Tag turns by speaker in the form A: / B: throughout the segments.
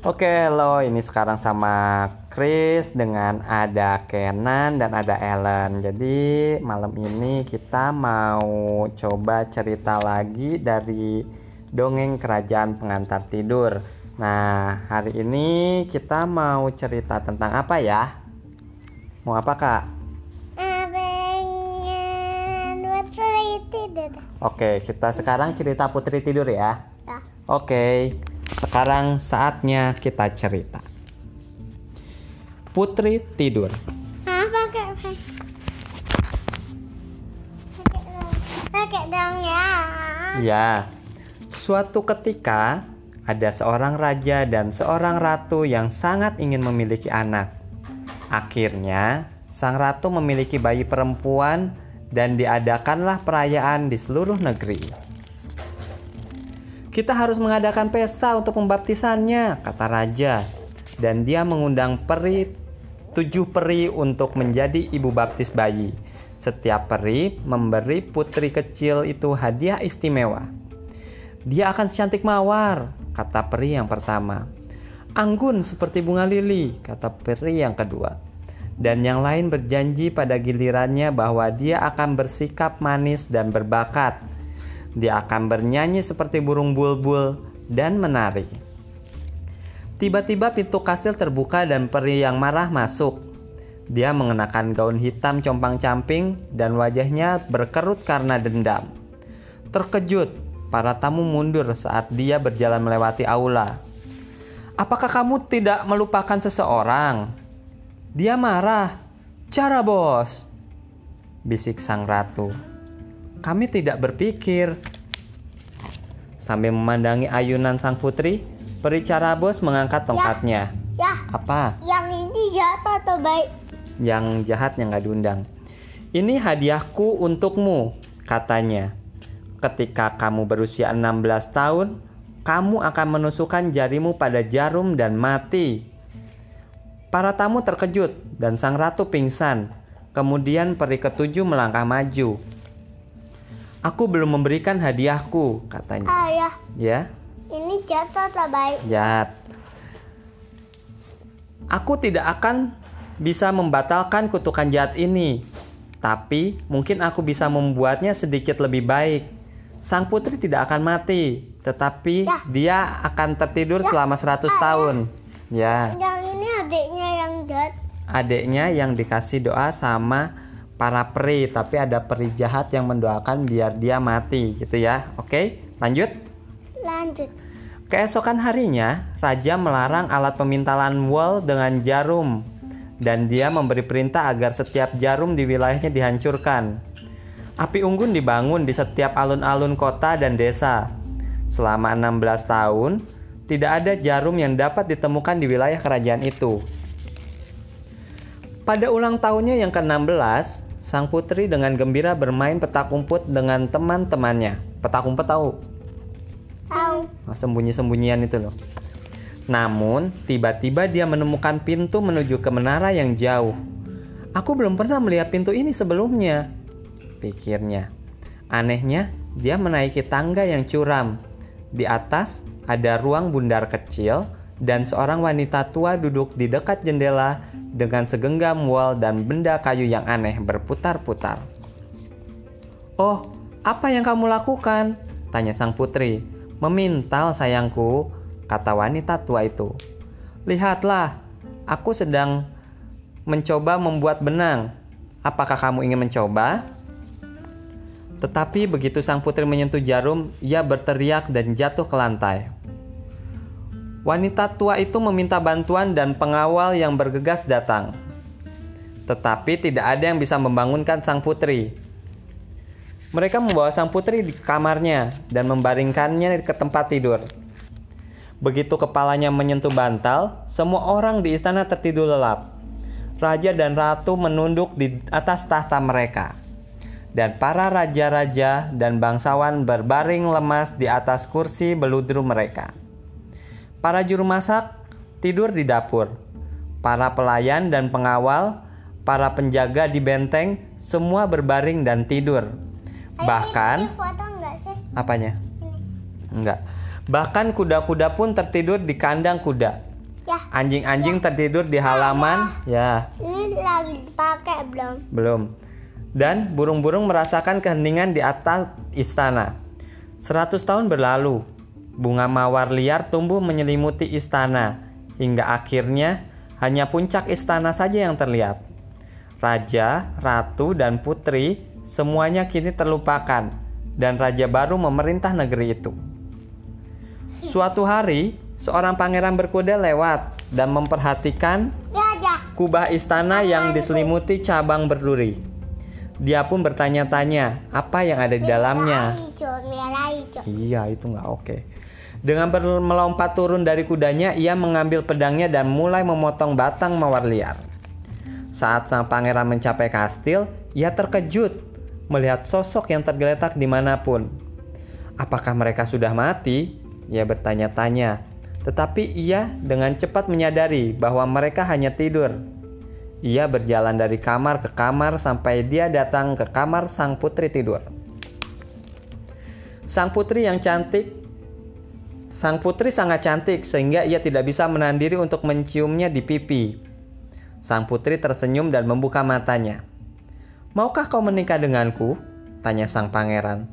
A: Oke, hello. Ini sekarang sama Chris dengan ada Kenan dan ada Ellen. Jadi malam ini kita mau coba cerita lagi dari dongeng kerajaan pengantar tidur. Nah, hari ini kita mau cerita tentang apa ya? Mau apa kak?
B: pengen putri tidur.
A: Oke, kita sekarang cerita putri tidur ya.
B: Ya.
A: Oke, sekarang saatnya kita cerita. Putri tidur.
B: Pakai. Pakai dong ya.
A: Ya, suatu ketika ada seorang raja dan seorang ratu yang sangat ingin memiliki anak. Akhirnya, sang ratu memiliki bayi perempuan dan diadakanlah perayaan di seluruh negeri. Kita harus mengadakan pesta untuk membaptisannya, kata raja. Dan dia mengundang peri, tujuh peri untuk menjadi ibu baptis bayi. Setiap peri memberi putri kecil itu hadiah istimewa. Dia akan secantik mawar, kata peri yang pertama. Anggun seperti bunga lili, kata peri yang kedua. Dan yang lain berjanji pada gilirannya bahwa dia akan bersikap manis dan berbakat. Dia akan bernyanyi seperti burung bulbul dan menari. Tiba-tiba pintu kastil terbuka dan peri yang marah masuk. Dia mengenakan gaun hitam compang-camping dan wajahnya berkerut karena dendam. Terkejut, para tamu mundur saat dia berjalan melewati aula. Apakah kamu tidak melupakan seseorang? Dia marah. Cara bos, bisik sang ratu. Kami tidak berpikir. Sambil memandangi ayunan sang putri, peri Carabos mengangkat tongkatnya.
B: Ya,
A: Apa?
B: yang ini jatuh atau baik?
A: Yang jahat yang gak diundang. Ini hadiahku untukmu, katanya. Ketika kamu berusia 16 tahun, kamu akan menusukkan jarimu pada jarum dan mati. Para tamu terkejut dan sang ratu pingsan. Kemudian peri ketujuh melangkah maju. Aku belum memberikan hadiahku, katanya.
B: Ayah,
A: Ya,
B: ini jatuh atau baik?
A: jahat. Aku tidak akan bisa membatalkan kutukan jahat ini, tapi mungkin aku bisa membuatnya sedikit lebih baik. Sang putri tidak akan mati, tetapi
B: Ya.
A: dia akan tertidur selama 100 tahun. Ya,
B: Yang ini adiknya yang jahat.
A: adiknya yang dikasih doa sama para peri, tapi ada peri jahat yang mendoakan biar dia mati gitu ya. Oke, lanjut.
B: Lanjut.
A: Keesokan harinya, raja melarang alat pemintalan wol dengan jarum dan dia memberi perintah agar setiap jarum di wilayahnya dihancurkan. Api unggun dibangun di setiap alun-alun kota dan desa. Selama 16 tahun, tidak ada jarum yang dapat ditemukan di wilayah kerajaan itu. Pada ulang tahunnya yang ke-16, sang putri dengan gembira bermain petak umpet dengan teman-temannya. Petak umpet tahu?
B: Tahu.
A: Nah, sembunyi-sembunyian itu loh. Namun, tiba-tiba dia menemukan pintu menuju ke menara yang jauh. Aku belum pernah melihat pintu ini sebelumnya, pikirnya. Anehnya, dia menaiki tangga yang curam. Di atas ada ruang bundar kecil dan seorang wanita tua duduk di dekat jendela dengan segenggam wol dan benda kayu yang aneh berputar-putar. Oh, apa yang kamu lakukan? Tanya sang putri. Memintal sayangku, kata wanita tua itu. Lihatlah, aku sedang mencoba membuat benang. Apakah kamu ingin mencoba? Tetapi begitu sang putri menyentuh jarum, ia berteriak dan jatuh ke lantai. Wanita tua itu meminta bantuan dan pengawal yang bergegas datang. Tetapi tidak ada yang bisa membangunkan sang putri. Mereka membawa sang putri di kamarnya dan membaringkannya ke tempat tidur. Begitu kepalanya menyentuh bantal, semua orang di istana tertidur lelap. Raja dan ratu menunduk di atas tahta mereka. Dan para raja-raja dan bangsawan berbaring lemas di atas kursi beludru mereka. Para juru masak tidur di dapur. Para pelayan dan pengawal, para penjaga di benteng, semua berbaring dan tidur. Bahkan
B: Ini foto enggak sih?
A: apanya?
B: Ini.
A: Enggak. Bahkan kuda-kuda pun tertidur di kandang kuda. Anjing-anjing tertidur di halaman. Ya,
B: Ini lagi dipakai belum?
A: belum. Dan burung-burung merasakan keheningan di atas istana. Seratus tahun berlalu. Bunga mawar liar tumbuh menyelimuti istana. Hingga akhirnya hanya puncak istana saja yang terlihat. Raja, ratu, dan putri semuanya kini terlupakan. Dan raja baru memerintah negeri itu. Suatu hari, seorang pangeran berkuda lewat dan memperhatikan kubah istana yang diselimuti cabang berduri. Dia pun bertanya-tanya apa yang ada di dalamnya. Iya, itu nggak oke. Dengan melompat turun dari kudanya, ia mengambil pedangnya dan mulai memotong batang mawar liar. Saat sang pangeran mencapai kastil, ia terkejut melihat sosok yang tergeletak di mana pun. Apakah mereka sudah mati? Ia bertanya-tanya. Tetapi ia dengan cepat menyadari bahwa mereka hanya tidur. Ia berjalan dari kamar ke kamar sampai dia datang ke kamar sang putri tidur. Sang putri yang cantik Sang putri sangat cantik sehingga ia tidak bisa menahan diri untuk menciumnya di pipi. Sang putri tersenyum dan membuka matanya. Maukah kau menikah denganku? Tanya sang pangeran.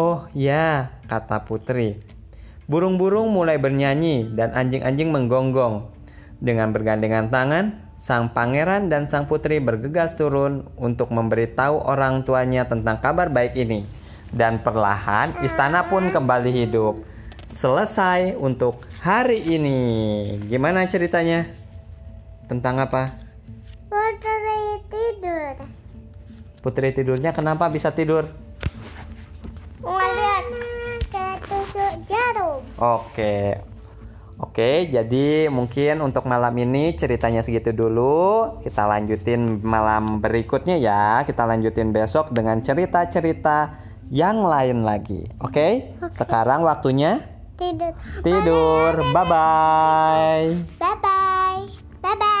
A: Oh ya, kata putri. Burung-burung mulai bernyanyi dan anjing-anjing menggonggong. Dengan bergandengan tangan, sang pangeran dan sang putri bergegas turun untuk memberitahu orang tuanya tentang kabar baik ini. Dan perlahan istana pun kembali hidup. Selesai untuk hari ini. Gimana ceritanya? Tentang apa?
B: Putri tidur.
A: Putri tidurnya kenapa bisa tidur?
B: Ngeliat ketusuk jarum.
A: Oke. Oke, jadi mungkin untuk malam ini ceritanya segitu dulu. Kita lanjutin malam berikutnya ya. Kita lanjutin besok dengan cerita-cerita yang lain lagi. Oke? Sekarang waktunya
B: tidur.
A: Tidur. Bye bye bye bye bye bye